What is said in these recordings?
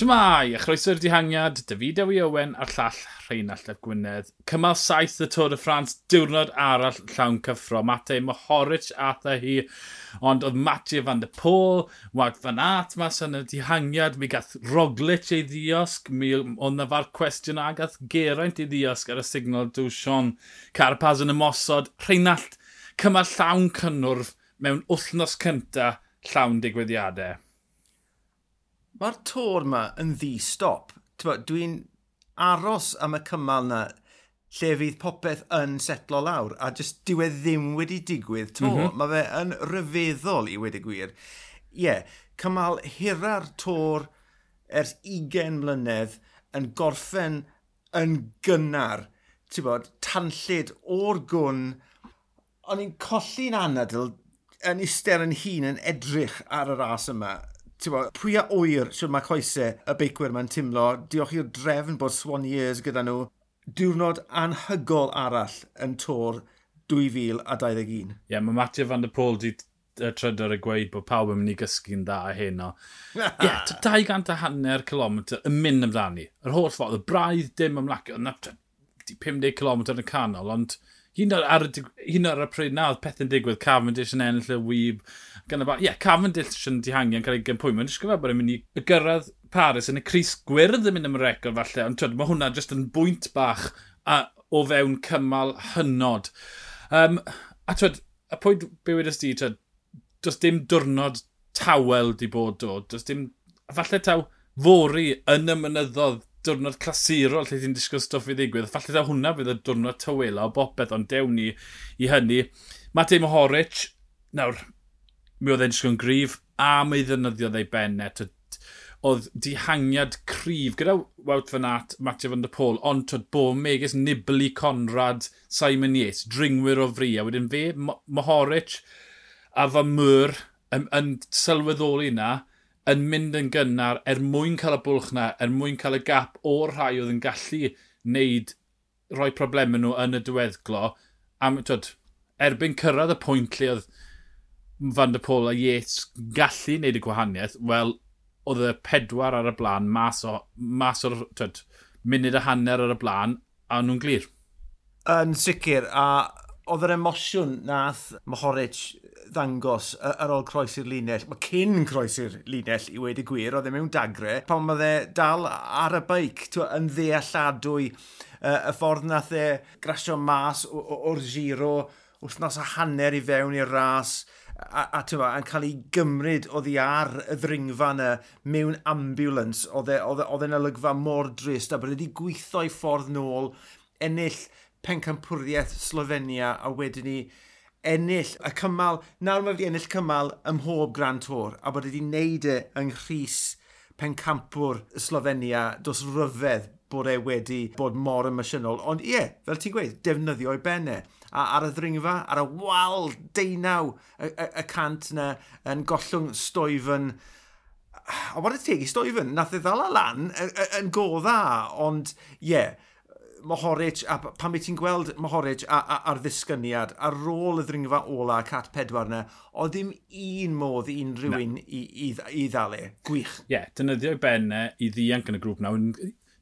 Siamai, a chroeso'r dihangiad, David Ewi Owen a'r llall Rheinald a Gwynedd. Cymal saith y Tôr y Ffrans, diwrnod arall llawn cyffro. Matei Mohoric atha hi, ond oedd Mathieu van der Pôl, Wag van Aert mas yn y dihangiad. Mi gath Roglic ei ddiosg, mi oedd na far cwestiwn a gath Geraint ei ddiosg ar y signal Dwsion. Carapaz yn ymosod, Rheinald cymal llawn cynnwrf mewn wythnos cynta llawn digwyddiadau. Mae'r tor yma yn ddi stop. Dwi'n aros am y cymal yna lle fydd popeth yn setlo lawr a jyst dyw e ddim wedi digwydd to. Mm -hmm. Mae fe yn ryfeddol i wedi gwir. Ie, yeah, cymal hira'r tor ers 20 mlynedd yn gorffen yn gynnar. Ti'n bod, tanllid o'r gwn, o'n i'n colli'n anadl yn ister yn hun yn edrych ar y ras yma bo, pwy a oer sy'n mae coesau y beicwyr mae'n timlo, diolch i'r drefn bod Swan Years gyda nhw, diwrnod anhygol arall yn tor 2021. Ie, yeah, mae Mattia van der Pôl di y trydar y gweud bod pawb yn mynd i gysgu'n dda a hyn o. Ie, yeah, 200 a hanner kilometr yn mynd amdani. Yr holl ffordd, y braidd dim ymlacio, yna 50 km yn y canol, ond Hyn ar, hyn ar y pryd na oedd pethau'n digwydd, Cavendish yn ennill y wyb. Gan y ba... Ie, yeah, Cavendish yn dihangu yn cael ei gympwymo. Nes gyfer bod e'n mynd i gyrraedd Paris yn y Cris Gwyrdd yn mynd am record falle, ond twyd, mae hwnna jyst yn bwynt bach a, o fewn cymal hynod. Um, a twyd, y pwynt be wedys di, twyd, does dim diwrnod tawel di bod o. Does dim, falle taw fori yn y mynyddodd diwrnod clasurol lle ti'n disgwyl stwff i ddigwydd. Falle da hwnna fydd y diwrnod tywela o bopeth ond dewn ni i hynny. Matej Mohoric, nawr, mi oedd e'n disgwyl yn grif a mi ddynyddio ddeu bennet. Oedd dihangiad cryf gyda Wout Van Aert, Matej Van Der Pôl, ond twyd bo Megis Nibli Conrad, Simon Yates, dringwyr o fri, a wedyn fe, Mohoric a fy myr yn, yn sylweddoli na, yn mynd yn gynnar er mwyn cael y bwlch na, er mwyn cael y gap o'r rhai oedd yn gallu wneud rhoi problemau nhw yn y diweddglo. Am, twyd, erbyn cyrraedd y pwynt lle oedd Van der Pôl a Yates gallu wneud y gwahaniaeth, wel, oedd y pedwar ar y blaen mas, o, mas o'r twyd, munud y hanner ar y blaen, a nhw'n glir. Yn sicr, a oedd yr emosiwn nath Mohoric ddangos ar ôl croesi'r linell. Mae cyn croesi'r linell i wedi gwir, oedd e mewn dagre, pan mae e dal ar y beic twa, yn ddealladwy uh, y ffordd nath e grasio mas o'r giro wythnos a hanner i fewn i'r ras a, a tyma, yn cael ei gymryd o ddi ar y ddringfa yna mewn ambulance. Oedd e, e, e'n olygfa mor drist a bod wedi gweithio i ffordd nôl ennill pencampwriaeth Slovenia a wedyn ni ennill y cymal, nawr mae wedi ennill cymal ym mhob Grand Tour, a bod wedi wneud e yng Nghyrs pencampwr Slovenia, dos ryfedd bod e wedi bod mor emosiynol. Ond ie, yeah, fel ti'n gweud, defnyddio ei bennau. A ar y ddringfa, ar y wal deunaw y, y, y cant yna yn gollwng stoifyn. A bod y tegu stoifyn, nath e ddala lan yn go dda. Ond ie, yeah, Mohoric, a pan beth ti'n gweld Mohoric a'r ddisgyniad, ar ôl y ddringfa ola cat pedwar yna, o ddim un modd i unrhyw un i, i, i ddalu. Gwych. Ie, yeah, dynyddio benne i ddianc yn y grŵp nawr.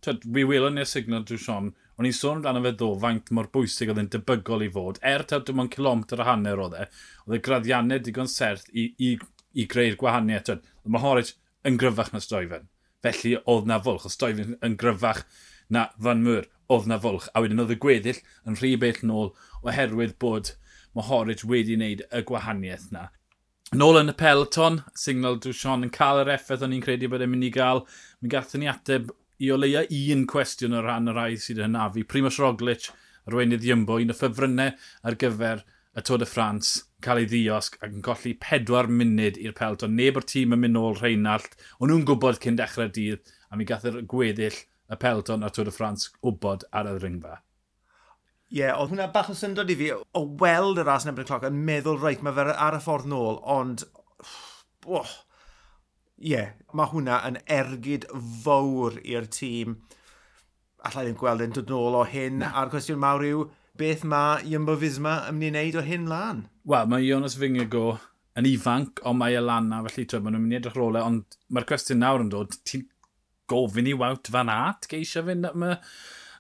Twyd, wi welon ni'r signal drwy Sion, o'n i'n sôn amdano fe ddo, faint mor bwysig oedd yn debygol i fod. Er taw dim ond kilometr a hanner oedd e, oedd e y graddiannau digon serth i, i, i greu'r gwahaniaeth. Twyd, Mohoric yn gryfach na Stoifen. Felly oedd na fwlch, oedd Stoifen yn gryfach na Van Mŵr, oedd na fwlch. A wedyn oedd y gweddill yn rhy bell nôl oherwydd bod mae Horwich wedi wneud y gwahaniaeth na. Nôl yn y peloton, signal drwy Sean yn cael yr effaith o'n i'n credu bod e'n mynd i gael. Mi gathon ni ateb i o leia un cwestiwn o ran y rai sydd yn nafu. Primoz Roglic, arweinydd Iymbo, un o ffefrynnau ar gyfer y Tôd y Ffrans, cael ei ddiosg ac yn colli pedwar munud i'r pelton. Neb o'r tîm yn mynd nôl Rheinald. O'n nhw'n gwybod cyn dechrau'r dydd a mi gath yr gweddill y pelton a Tôr de France wybod ar y ringfa. Ie, yeah, oedd hwnna bach o syndod i fi o weld y ras yn ebyn y cloc yn meddwl reit, mae fe ar y ffordd nôl, ond... Ie, oh, yeah, mae hwnna yn ergyd fawr i'r tîm. Allai ddim gweld yn dod nôl o hyn, Na. a'r cwestiwn mawr yw, beth mae Jumbo Fisma yn mynd i wneud o hyn lan? Wel, mae Jonas Fingergo yn ifanc, ond mae y lan na, felly twyd, maen nhw'n mynd i edrych rolau, e, ond mae'r cwestiwn nawr yn dod, ti'n gofyn i wawt fan at geisio fynd am y,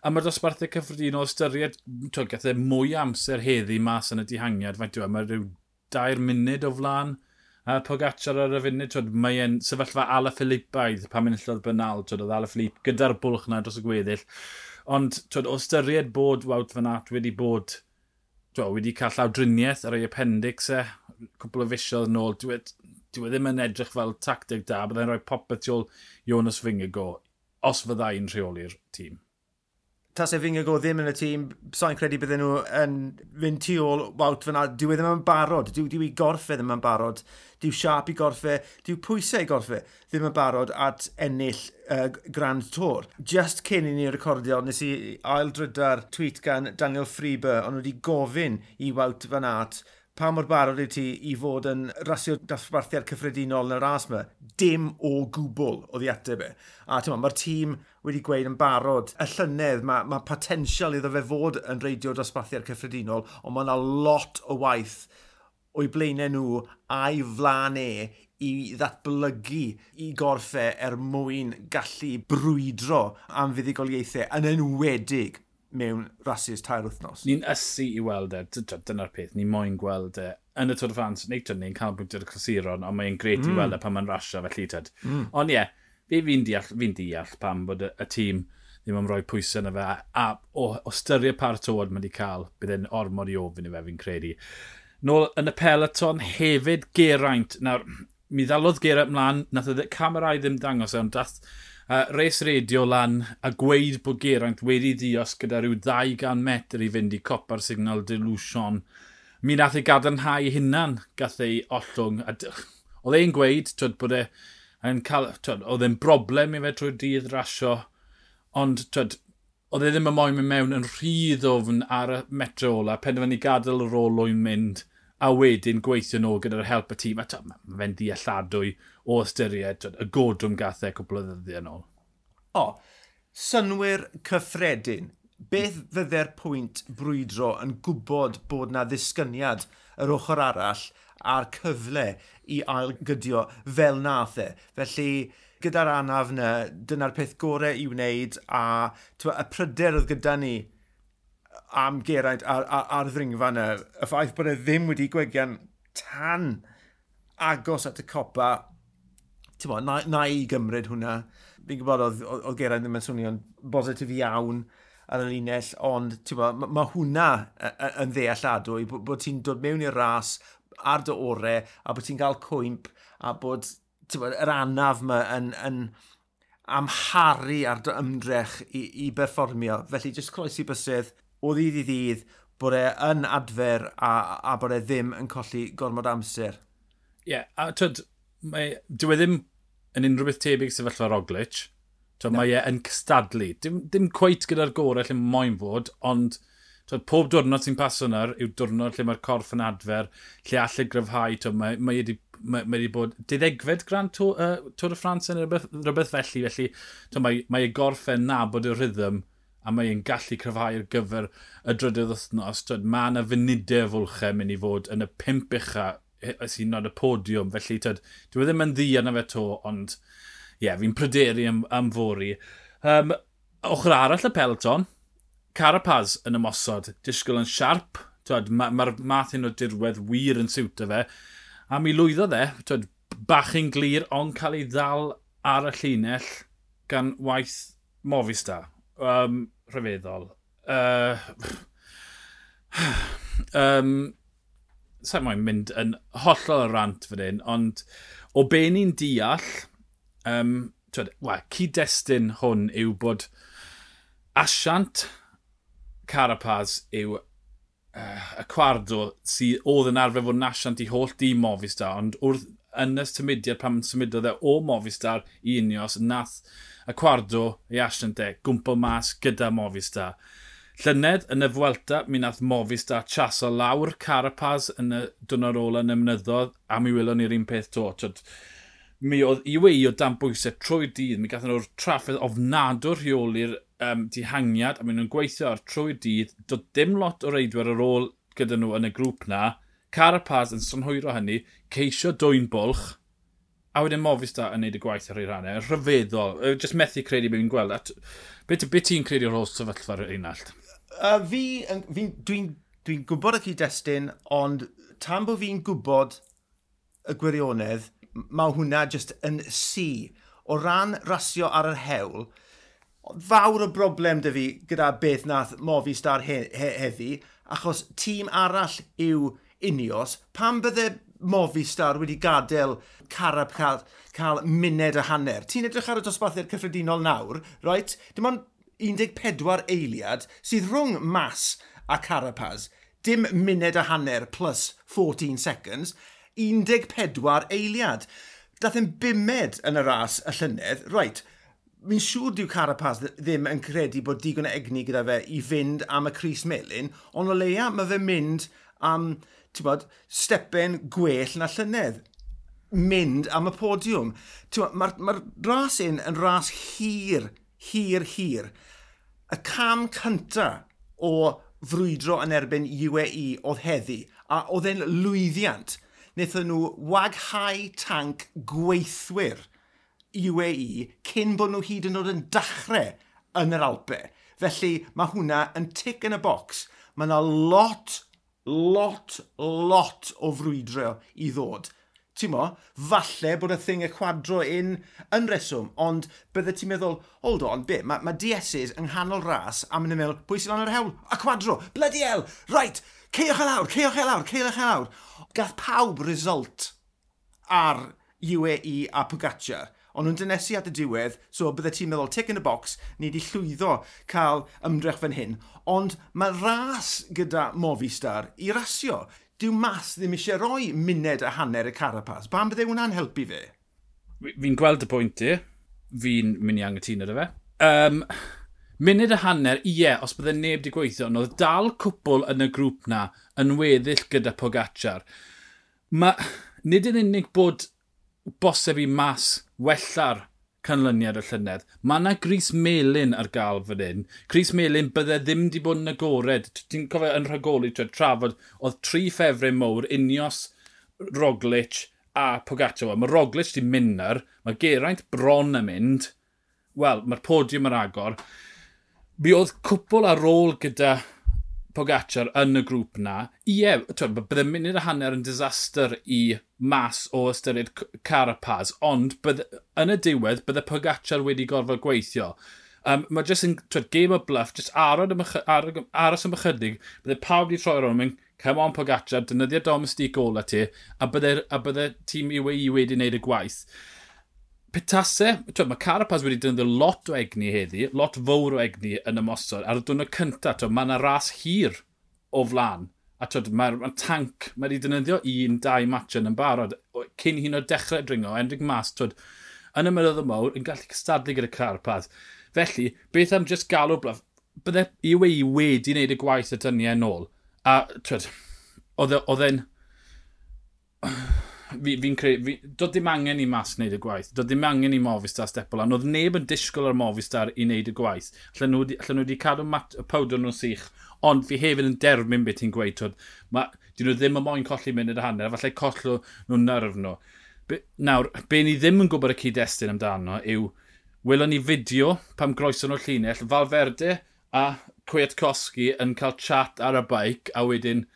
am y dosbarthau cyffredinol ystyried, twyd, gath e mwy amser heddi mas yn y dihangiad, faint yw, e? mae rhyw dair munud o flan a Pogacar ar y funud, twyd, mae e'n sefyllfa Ala Filipaidd pan enillodd bynal, twyd, oedd Ala Filip gyda'r bwlch na dros y gweddill. Ond, twyd, o ystyried bod Wout Van Aert wedi bod, twyd, wedi cael llawdriniaeth ar ei appendix e, cwbl o fisiodd nôl, twyd, dyw e ddim yn edrych fel tactig da, byddai'n rhoi popeth tu ôl Jonas Fingago, os fyddai'n rheoli'r tîm Tas e Fingago ddim yn y tîm, sa'n credu bydden nhw yn fynd tu ôl wawt fyna. Dyw e ddim yn barod, dyw, dyw i gorffe ddim yn barod, dyw siap i gorffe, dyw pwysau i gorffe ddim yn barod at ennill uh, Grand Tour. Just cyn i ni recordio, nes i aildrydar tweet gan Daniel Freeber, ond wedi gofyn i wawt fan at pa mor barod yw ti i fod yn rasio dosbarthiad cyffredinol yn y ras yma? Dim o gwbl o ddiateb e. A mae'r tîm wedi gweud yn barod y llynedd, mae, mae potensial iddo fe fod yn reidio dosbarthiad cyffredinol, ond mae yna lot o waith o'i blaenau nhw a'i flan e i ddatblygu, i gorffau e er mwyn gallu brwydro am fuddugoliaethau yn enwedig mewn rhasys tair wythnos. Ni'n ysu i weld e, dyna'r peth, ni'n moyn gweld e. Yn y Tôr Ffans, neud ni'n cael bwyntiau clasuron, ond mae'n gret mm. i weld e pan mae'n rasio felly tyd. Mm. Ond ie, yeah, fi fi'n deall, fi deall pam bod y, y tîm ddim yn rhoi pwysau yna fe, a, a o, o styried par tywod mae wedi cael, bydd e'n ormod i ofyn i fe fi'n credu. Nôl yn y peleton hefyd Geraint. Nawr, mi ddalodd Geraint mlaen, nath e y camerau ddim dangos e, ond dath uh, reis radio lan a gweud bod Geraint wedi ddios gyda rhyw 200 metr i fynd i copa'r signal Delusion. Mi nath ei gadarnhau hynna'n gath ei ollwng. Oedd e'n gweud twyd, bod e yn cael... Twyd, oedd e'n broblem i fe trwy'r dydd rasio. Ond twyd, oedd e ddim yn moyn mynd mewn yn rhydd ofn ar y metro ola, penderfynu gadael yr olwyn mynd a wedyn gweithio nhw gyda'r help y tîm. A mae fe'n dealladwy o ystyried y godwm gath e cwblynyddi yn ôl. O, synwyr cyffredin. Beth fydde'r pwynt brwydro yn gwybod bod na ddisgyniad yr ochr arall a'r cyfle i ailgydio fel nath e. Felly, gyda'r anaf yna, dyna'r peth gorau i wneud a twa, y pryder oedd gyda ni am Geraint ar, ar, ar ddringfa yna, y ffaith bod e ddim wedi gwegian tan agos at y copa bo, na, na i gymryd hwnna. Fi'n gwybod oedd, oedd Geraint ddim yn swnio'n bositif iawn ar y linell, ond bo, mae ma hwnna yn ddealladwy, bod, bod ti'n dod mewn i'r ras ar dy orau a bod ti'n cael cwymp a bod bo, yr anaf yma yn, yn amharu ar dy ymdrech i, i berfformio. Felly, jyst croesi bysydd, o ddydd i ddydd, bod e yn adfer a, a bod e ddim yn colli gormod amser. Ie, yeah, a tyd, mae, dwi e ddim yn unrhyw beth tebyg sefyllfa Roglic. Twa, no. Mae e yn cystadlu. Dim, dim cweith gyda'r gorau lle mae moyn fod, ond twyd, pob diwrnod sy'n paso yna yw diwrnod lle mae'r corff yn adfer, lle allai gryfhau. Twyd, mae, mae, wedi, mae, mae wedi bod diddegfed Grand Tour, uh, Tour de France yn rhywbeth, rhywbeth felly, felly twyd, mae, mae ei gorff yn nabod y rhythm a mae e'n gallu cryfhau ar gyfer y drydydd wythnos. Mae yna funudau fwlchau mynd i fod yn y pimp ucha E- sy'n nod y podiwm. Felly, tyd, dwi e ddim yn ddi yna fe to, ond ie, yeah, fi'n pryderu am, am fori. Um, ochr arall y pelton, Carapaz yn ymosod, disgwyl yn siarp, mae'r ma, math un o dirwedd wir yn siwt fe, a mi lwyddo dde, twyd, bach yn glir, ond cael ei ddal ar y llinell gan waith Movistar. Um, rhyfeddol. Uh, um, sa'n mwyn mynd yn hollol rant fan hyn, ond o be ni'n deall, um, twed, wa, cyd-destun hwn yw bod asiant Carapaz yw uh, y cwardo sydd oedd yn arfer fod yn asiant i holl di Movistar, ond wrth yn y symudiad pan symudodd e o Movistar i Unios, nath y cwardo i asiant e, gwmpo mas gyda Movistar. Llynedd yn y Fwelta, mi nath Movistar chaso lawr Carapaz yn y dwrnod ola yn ymynyddodd, a mi welon ni'r un peth to. Tyd, mi oedd i wei o dan bwysau trwy dydd, mi gathen nhw'r trafferth ofnadwr rheoli'r um, dihangiad, a mi nhw'n gweithio ar trwy dydd, dod dim lot o reidwyr ar ôl gyda nhw yn y grŵp na, Carapaz yn sonhwyro hynny, ceisio dwy'n bwlch, a wedyn Movistar yn neud y gwaith ar ei rannau, rhyfeddol, jyst methu credu beth fi'n gweld. At, beth, beth ti'n credu o'r holl sefyllfa rhywun allt? uh, fi, fi dwi'n dwi gwybod y cyd-destun, ond tan bod fi'n gwybod y gwirionedd, mae hwnna just yn si. O ran rasio ar yr hewl, fawr o broblem dy fi gyda beth nath mofi star he, he, heddi, achos tîm arall yw Unios, pan bydde Movistar wedi gadael carab cael, cael muned a hanner. Ti'n edrych ar y dosbarthiad cyffredinol nawr, right? Dim ond 14 eiliad sydd rhwng Mas a Carapaz, dim munud a hanner plus 14 seconds, 14 eiliad. Dath yn bimed yn y ras y llynedd, right, mi'n siŵr diw Carapaz ddim yn credu bod digon o egni gyda fe i fynd am y Cris Melin, ond o leia mae fe mynd am, bod, stepen gwell na llynedd mynd am y podiwm. Mae'r ma, ras un yn ras hir hir hir. Y cam cyntaf o frwydro yn erbyn UAE oedd heddi, a oedd e'n lwyddiant. Wnaethon nhw waghau tanc gweithwyr UAE cyn bod nhw hyd yn oed yn dachrau yn yr Alpe. Felly mae hwnna yn tic yn y bocs. Mae yna lot, lot, lot o frwydro i ddod ti'n mo, falle bod y thing y cwadro un yn reswm, ond bydde ti'n meddwl, hold on, be, mae ma DS's yng nghanol ras a mynd i'n meddwl, pwy sy'n lan yr hewl? A cwadro, bloody hell, right, ceiwch e lawr, ceiwch e lawr, ceiwch e lawr. Gath pawb result ar UAE a Pogacar ond nhw'n dynesu at y diwedd, so bydde ti'n meddwl tick in the box, ni wedi llwyddo cael ymdrech fan hyn, ond mae ras gyda Movistar i rasio dyw mas ddim eisiau rhoi muned a hanner y Carapaz. Ba'n bydde hwnna'n helpu fe? Fi'n gweld y pwynt i. Fi'n mynd i anghytuno dy fe. Um, munud a hanner, ie, os bydde neb wedi gweithio, ond oedd dal cwpl yn y grŵp na yn weddill gyda Pogacar. Mae nid yn unig bod boseb i mas wella'r canlyniad o llynedd. Mae yna Gris Melin ar gael fan hyn. Gris Melin bydde ddim wedi bod yn agored. Ti'n cofio yn rhagoli twed, trafod oedd tri ffefrau mowr unios Roglic a Pogacar. Mae Roglic di ar, mae Geraint bron yn mynd. Wel, mae'r podiwm yr agor. Mi oedd cwpl ar ôl gyda Pogacar yn y grŵp na, ie, bydde munud y hanner yn disaster i mas o ystyried Carapaz, ond bydde, yn y diwedd bydde Pogacar wedi gorfod gweithio. Um, mae jyst yn twyd, game of bluff, jyst aros am, ar, aros am ychydig, bydde pawb wedi troi rhwng, come on Pogacar, dynyddio domestig ola ti, a bydde, a bydde tîm UAE wedi wneud y gwaith petase, mae Carapaz wedi dynnu lot o egni heddi, lot fawr o egni yn y mosod. Ar y dwrnod cyntaf, mae yna ras hir o flan. A mae'r ma tank, mae wedi dynyddio un, dau match yn barod. Cyn hyn o dechrau dringo, Enric Mas, twyd, yn y mynydd y mawr, yn gallu cystadlu gyda Carapaz. Felly, beth am just galw blaf? Bydde i wei wedi wneud y gwaith y dyniau yn ôl. A, twyd, e, oedd e'n fi'n fi creu... Fi, dod dim angen i mas wneud y gwaith. dod dim angen i Movistar stepol. Ond oedd neb yn disgwyl ar Movistar i wneud y gwaith. Allan nhw, allan nhw wedi cadw mat, y powdr nhw'n sych. Ond fi hefyd yn derbyn beth ti'n gweud. Twyd, ma, dyn nhw ddim yn moyn colli munud a hanner. Falle collw nhw'n nyrf nhw. Be, nawr, be ni ddim yn gwybod y cyd-destun amdano yw... Welon ni fideo pam groeso nhw'r llinell. Falferde a Kwiatkowski yn cael chat ar y baic a wedyn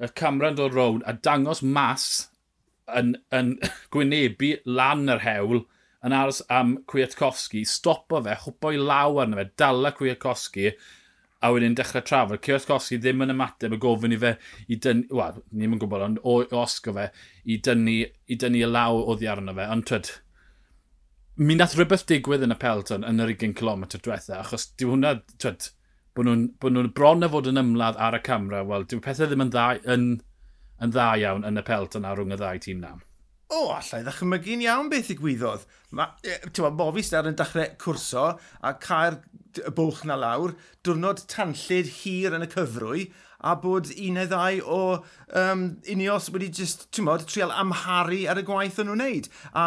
y camera'n dod rown a dangos mas yn, yn gwynebu lan yr hewl yn aros am Kwiatkowski, stopo fe, hwpo i law arno fe, dala Kwiatkowski, a wedyn dechrau trafod. Kwiatkowski ddim yn ymateb y gofyn i fe i dynnu, wel, ni'n yn gwybod, ond o, o osgo fe, i dynnu, i dynnu y law oddi arno fe. Ond twyd, mi nath rhywbeth digwydd yn y Pelton yn yr 20 km diwetha, achos di hwnna, twyd, bod nhw'n nhw bron a fod yn ymladd ar y camera, wel, dyw pethau ddim yn dda yn yn dda iawn yn y pelt yna rhwng y ddau tîm na. O, allai ddechmygu'n iawn beth i gwyddodd. Mae, ti'n Bofis dar yn dechrau cwrso a cael y bwch na lawr, diwrnod tanllid hir yn y cyfrwy, a bod un neu ddau o um, unios wedi just, ti'n modd, trial amharu ar y gwaith o'n nhw'n wneud. A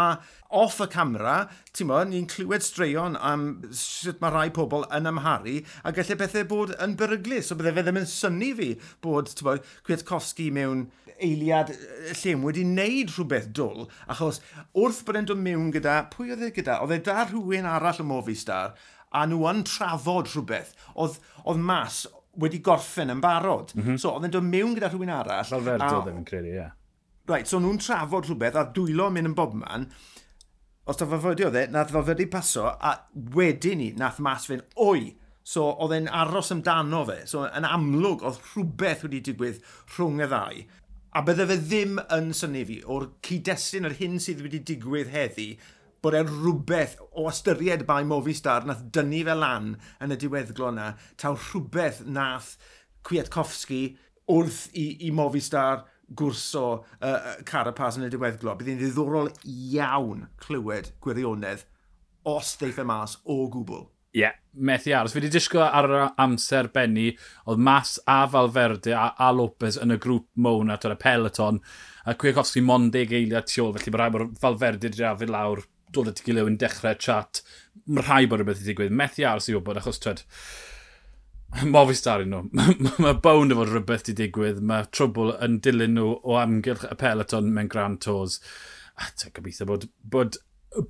off y camera, ti'n modd, ni'n clywed straeon am sut mae rhai pobl yn amharu, a gallai bethau bod yn beryglis, so bydde fe ddim yn syni fi bod, ti'n modd, Cwiatkowski mewn eiliad llym wedi wneud rhywbeth dwl, achos wrth bod e'n dod mewn gyda, pwy oedd e gyda? Oedd e da rhywun arall y Movistar, a nhw yn trafod rhywbeth. Oedd, oedd mas wedi gorffen yn barod. Mm -hmm. So, oedd e'n dod mewn gyda rhywun arall. Alferto ddim yn credu, ie. Yeah. Right, so nhw'n trafod rhywbeth a dwylo mynd yn bobman. Os da fafodi oedd e, nath fafodi paso a wedyn ni nath mas fe'n oi. So oedd e'n aros amdano fe. So yn amlwg oedd rhywbeth wedi digwydd rhwng y ddau. A bydde fe ddim yn syni fi o'r cyd-destun yr hyn sydd wedi digwydd heddi, bod e'n rhywbeth o ystyried bai Movistar nath dynnu fe lan yn y diweddglo yna, taw rhywbeth nath Kwiatkowski wrth i, i Movistar gwrso uh, Carapaz yn y diweddglo. Bydd hi'n ddiddorol iawn clywed gwirionedd os ddeif e mas o gwbl. Ie, yeah, methu aros. Fi wedi disgo ar amser benni, oedd Mas a Falferde a, a Lopez yn y grŵp mown at y peloton, a Cwiakowski mond deg eiliad tu ôl, felly mae rhaid bod Falferde wedi rafod lawr, dod at i gilydd yn dechrau chat. Mae rhaid bod rhywbeth i ddigwydd. Methu aros i wybod, achos twyd, Mofis dar i nhw. mae bawn o fod rhywbeth i digwydd. Mae trwbl yn dilyn nhw o amgylch y peloton mewn Grand Tours. A te, gobeithio bod, bod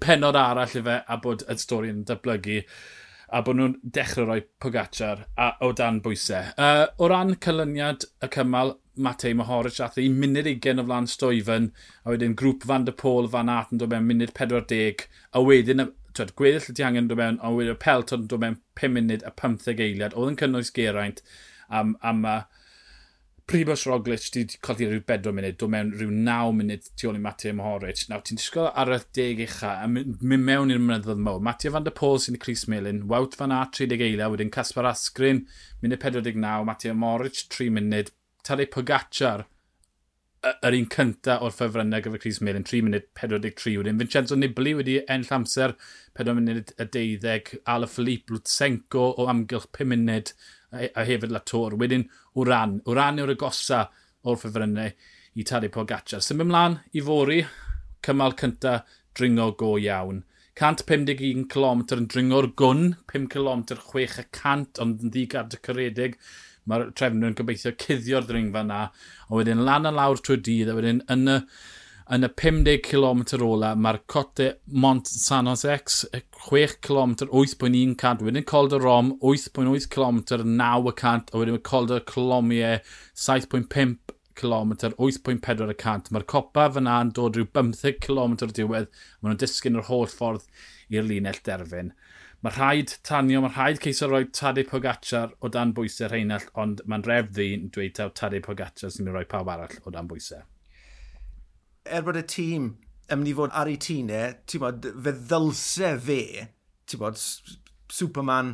penod arall i fe a bod y stori yn datblygu a bod nhw'n dechrau rhoi Pogacar a, o dan bwysau. Uh, o ran cylyniad y cymal, Matei Mohoric ath i munud 20 o flan Stoifen, a wedyn grŵp Van der Pôl Van Aert yn dod mewn munud 40, a wedyn twed, gweddill y diangen yn dod mewn, a wedyn y pelt yn dod mewn 5 munud a 15 eiliad. Oedd yn cynnwys geraint am, am uh, Pribos Roglic wedi codi rhyw 4 munud, do mewn rhyw 9 munud tu ôl i Mattia Mohoric. Nawr, ti'n disgwyl ar y deg ucha, a mynd mewn i'r mynyddodd mawr. Mattia van der Pôl sy'n y Cris Melin, Wout van A 30 eiliau, wedyn Caspar Asgrin, munud 49, Mattia Mohoric, 3 munud, Tadej Pogacar yr un cynta o'r ffefrynnau gyfer Chris Mill yn 3 munud 43 wedyn. Vincenzo Nibli wedi enll amser 4 munud y 12, Ala Philippe Lutsenko o amgylch 5 munud a hefyd Latour. Wedyn Wran. Wran yw'r agosa o'r ffefrynnau i Tadei Pogacar. Sym ymlaen i fori, cymal cynta dringo go iawn. 151 km yn dringo'r gwn, 5 km 6 y cant, ond yn ddigad y cyredig. Mae'r trefnwyr yn gobeithio cuddio'r ddringfa na, a wedyn lan a lawr trwy dydd, a wedyn yn y, yn y 50 km ola, mae'r cote Mont San Josex 6 km, 8.1 cant, wedyn Col de Rom, 8.8 km, 9 cant, a wedyn Col de Colomier, 7.5 km, 8.4 cant. Mae'r copa fyna yn dod rhyw 15 km o'r diwedd, maen nhw'n disgyn yr holl ffordd i'r linell derfyn. Mae rhaid tanio, mae rhaid ceisio rhoi Tadei Pogacar o dan bwysau rheinald, ond mae'n ref ddi'n dweud taw Tadei Pogacar sy'n mynd rhoi pawb arall o dan bwysau. Er bod y tîm yn mynd i fod ar ei tînau, ti'n bod, fe ddylse fe, ti'n bod, Superman,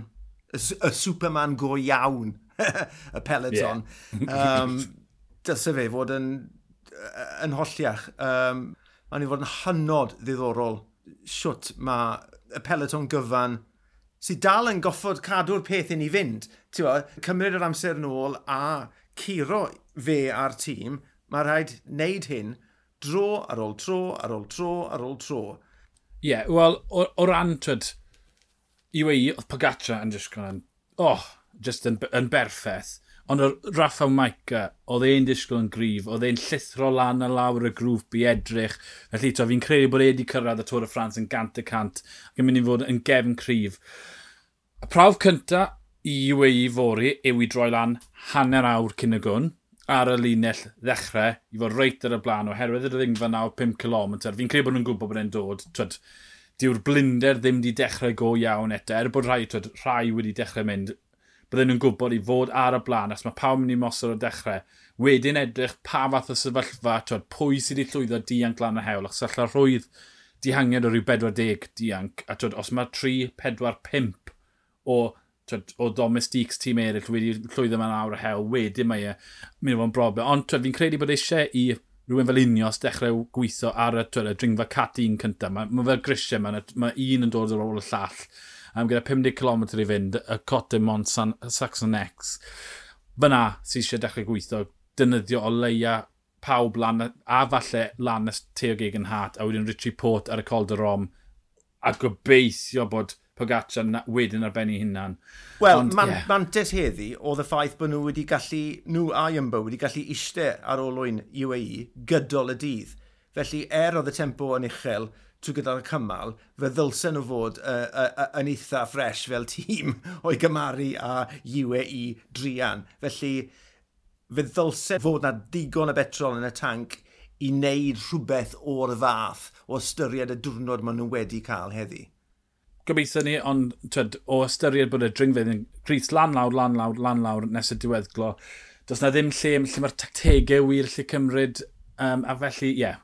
y Superman go iawn, y Peloton, yeah. um, dylse fe fod yn, yn holliach. Um, mae'n i fod yn hynod ddiddorol siwt mae y peleton gyfan sydd dal yn goffod cadw'r peth i ni fynd. Tewa, cymryd yr amser yn ôl a curo fe a'r tîm, mae rhaid wneud hyn dro ar ôl tro, ar ôl tro, ar ôl tro. Ie, yeah, wel, o, o ran, twyd, i wei, oedd Pogatra yn just oh, yn, oh, just yn, yn berffaith. Ond o Rafa Maica, oedd e'n disgwyl yn gryf, oedd e'n llithro lan a lawr y grŵp i edrych. Felly, to, fi'n credu bod e wedi cyrraedd y Tôr y Ffrans yn gant y cant ac yn mynd i fod yn gefn cryf. Y prawf cyntaf i UAE fori yw i droi lan hanner awr cyn y gwn ar y linell ddechrau i fod reit ar y blaen oherwydd y ddingfa naw 5 km. Fi'n credu bod nhw'n gwybod bod e'n dod. Twyd, diw'r blinder ddim wedi dechrau go iawn eto. Er bod rhai, twyd, rhai wedi dechrau mynd, bydden nhw'n gwybod i fod ar y blaen, os mae pawb mynd i mosod o dechrau. Wedyn edrych pa fath o sefyllfa, twyd, pwy sydd wedi llwyddo dianc lan y hewl, achos allai rhwydd dihangiad o ryw 40 dianc, a twyd, os mae 3, 4, 5 o twyd, o domestics tîm eraill wedi llwyddo mewn awr y hewl, wedyn mae e mynd i fod yn broblem. Ond fi'n credu bod eisiau i rhywun fel unios dechrau gweithio ar y, twyd, y dringfa cat un cyntaf. Mae, mae fel grisiau, mae, mae un yn dod ar ôl y llall am gyda 50 km i fynd, y Cote Mont Saxon X. Fyna sy'n eisiau dechrau gweithio, dynyddio o leia pawb lan, a falle lan y Teo Gegan Hat, a wedyn Richie Port ar y Col dy Rom, a gobeithio bod Pogacar wedyn ar benni hunan. Wel, man, yeah. mantes heddi oedd y ffaith bod nhw wedi gallu, nhw a Iambo wedi gallu eistedd ar olwyn UAE gydol y dydd. Felly, er oedd y tempo yn uchel, trwy gyda'r cymal, fe ddylsen nhw fod uh, uh, yn eitha ffres fel tîm o'i gymaru a UAE drian. Felly, fe ddylsen fod na digon o betrol yn y tank i wneud rhywbeth o'r fath o ystyried y diwrnod maen nhw wedi cael heddi. Gobeithio ni, ond twed, o ystyried bod y dringfedd yn gris lan lawr, lan lawr, lan lawr nes y diweddglo, does na ddim lle lle mae'r tactegau wir lle cymryd, um, a felly, ie, yeah,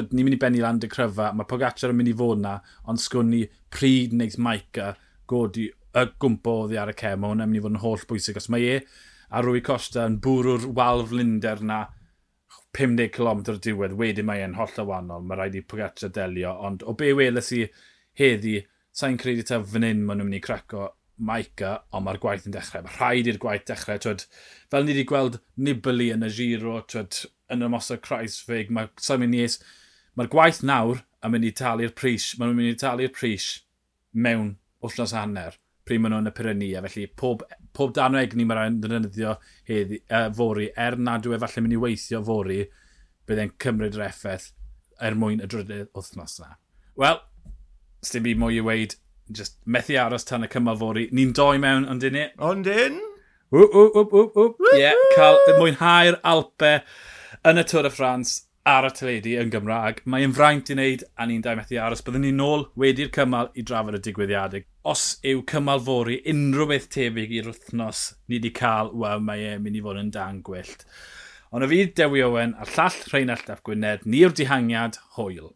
ni'n mynd i benni lan dy cryfa, mae Pogacar yn mynd i fod na, ond sgwn ni pryd wneud Maica godi y gwmpo oddi ar y cem, mae hwnna'n mynd i fod yn holl bwysig, os mae e a Rwy Costa yn bwrw'r wal flinder na 50 km o diwedd, wedyn mae e'n holl o wahanol, mae rhaid i Pogacar delio, ond o be weles i heddi, sa'n credu ta fan hyn maen nhw'n mynd i craco Maica, ond mae'r gwaith yn dechrau. Mae rhaid i'r gwaith dechrau. Twyd, fel ni wedi gweld Nibali yn y giro, twyd, yn y mosod Kreisfig, mae Simon Nies Mae'r gwaith nawr yn mynd i talu'r pris. Mae nhw'n mynd i talu'r pris mewn wrthnos hanner pryd maen nhw'n y Pyrenia. Felly pob, pob dan o egni mae rhaid yn ddefnyddio heddi, uh, fori, er nad yw e falle mynd i weithio fori, byddai'n cymryd yr effaith er mwyn y drydydd wythnos yna. Wel, sdim byd mwy i weid, just methu aros tan y cymal fori. Ni'n doi mewn, ond dyn ni? Ond dyn? Ww, ww, ww, ww, ww. Ie, yeah, cael mwynhau'r Alpe yn y Tôr y Ffrans ar y teledu yn Gymraeg. Mae'n fraint i wneud a ni'n dau methu aros. Byddwn ni'n nôl wedi'r cymal i drafod y digwyddiadau. Os yw cymal fori unrhyw beth tebyg i'r wythnos ni wedi cael, wel mae e'n mynd i fod yn dan gwyllt. Ond y fydd Dewi Owen a'r llall Rheinald Ap Gwynedd, ni'r dihangiad hwyl.